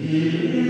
Mm-hmm.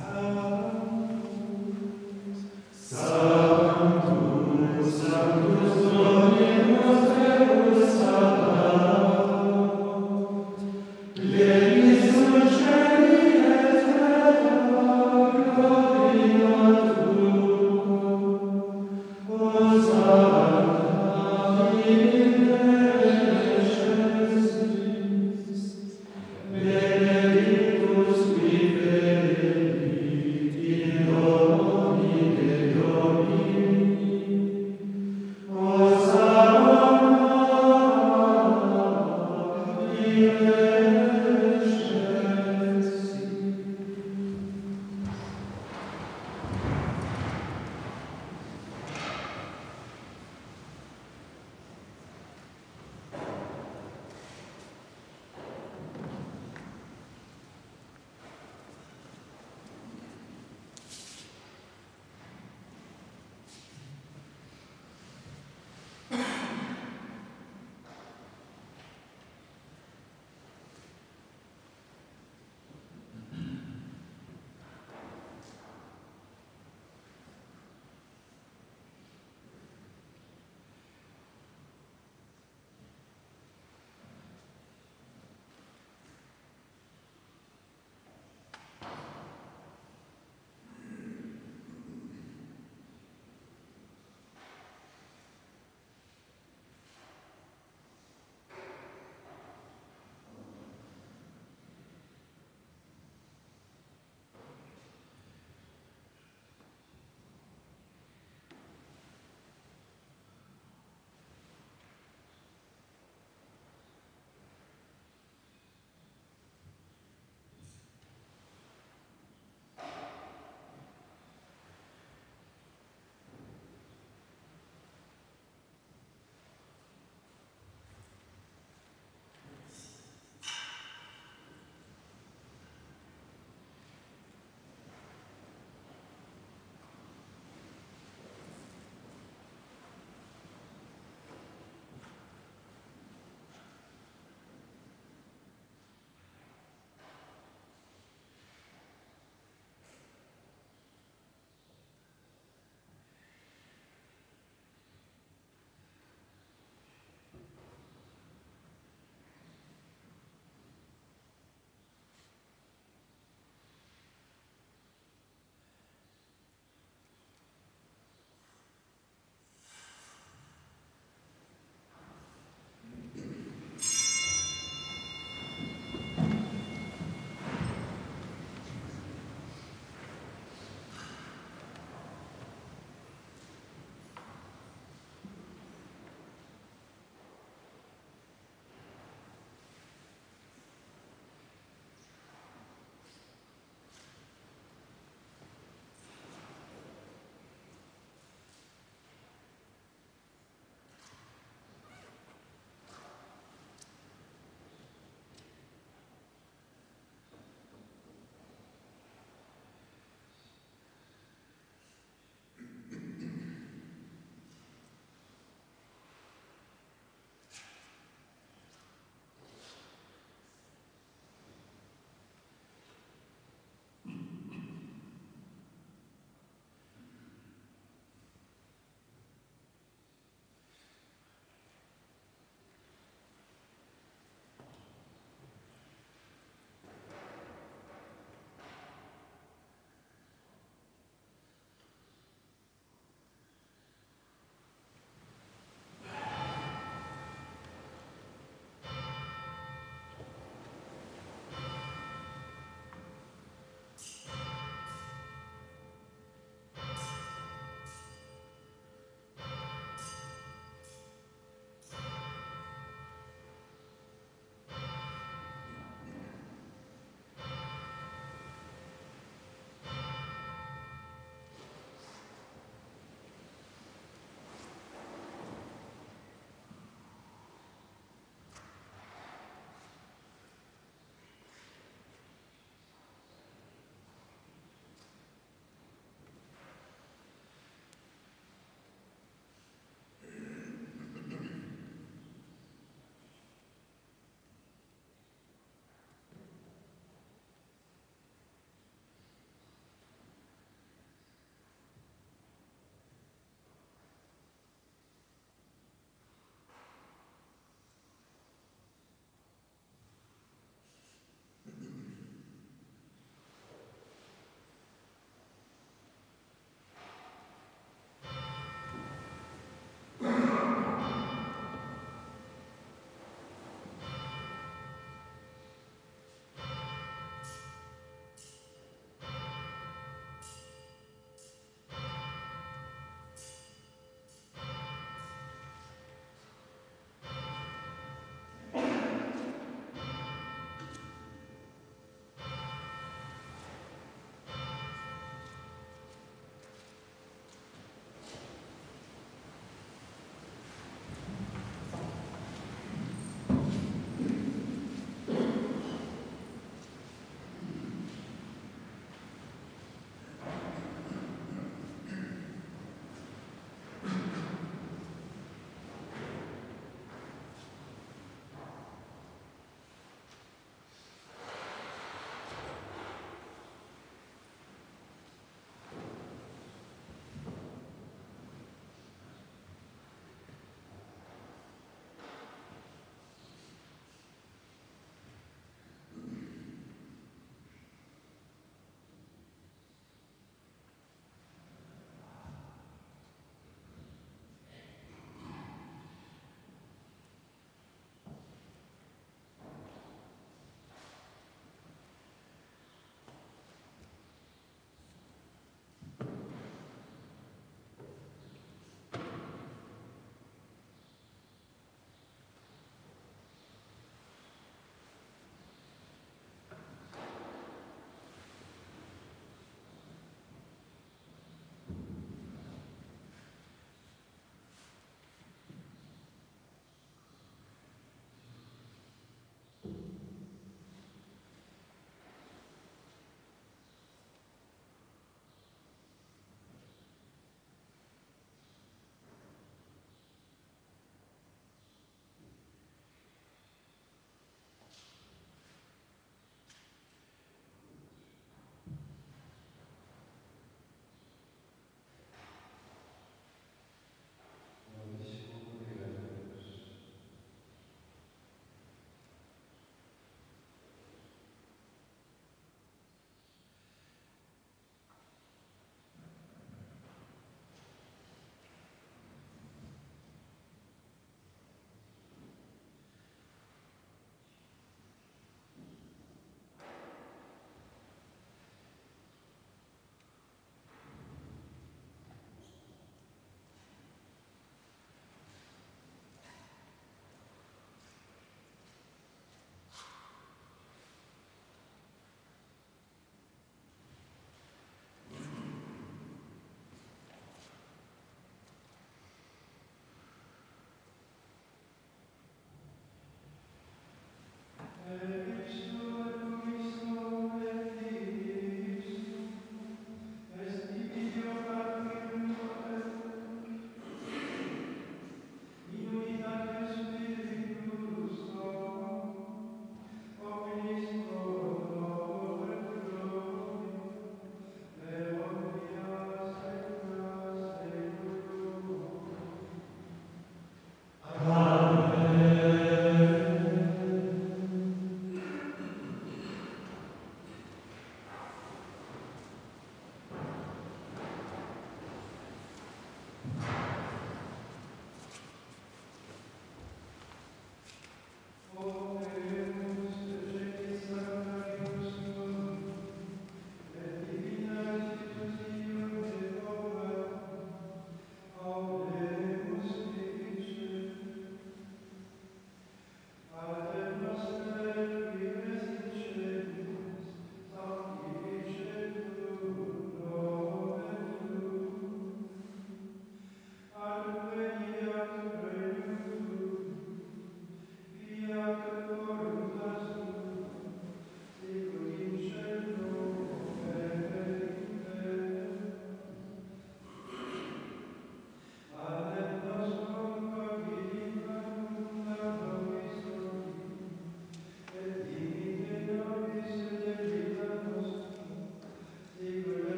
O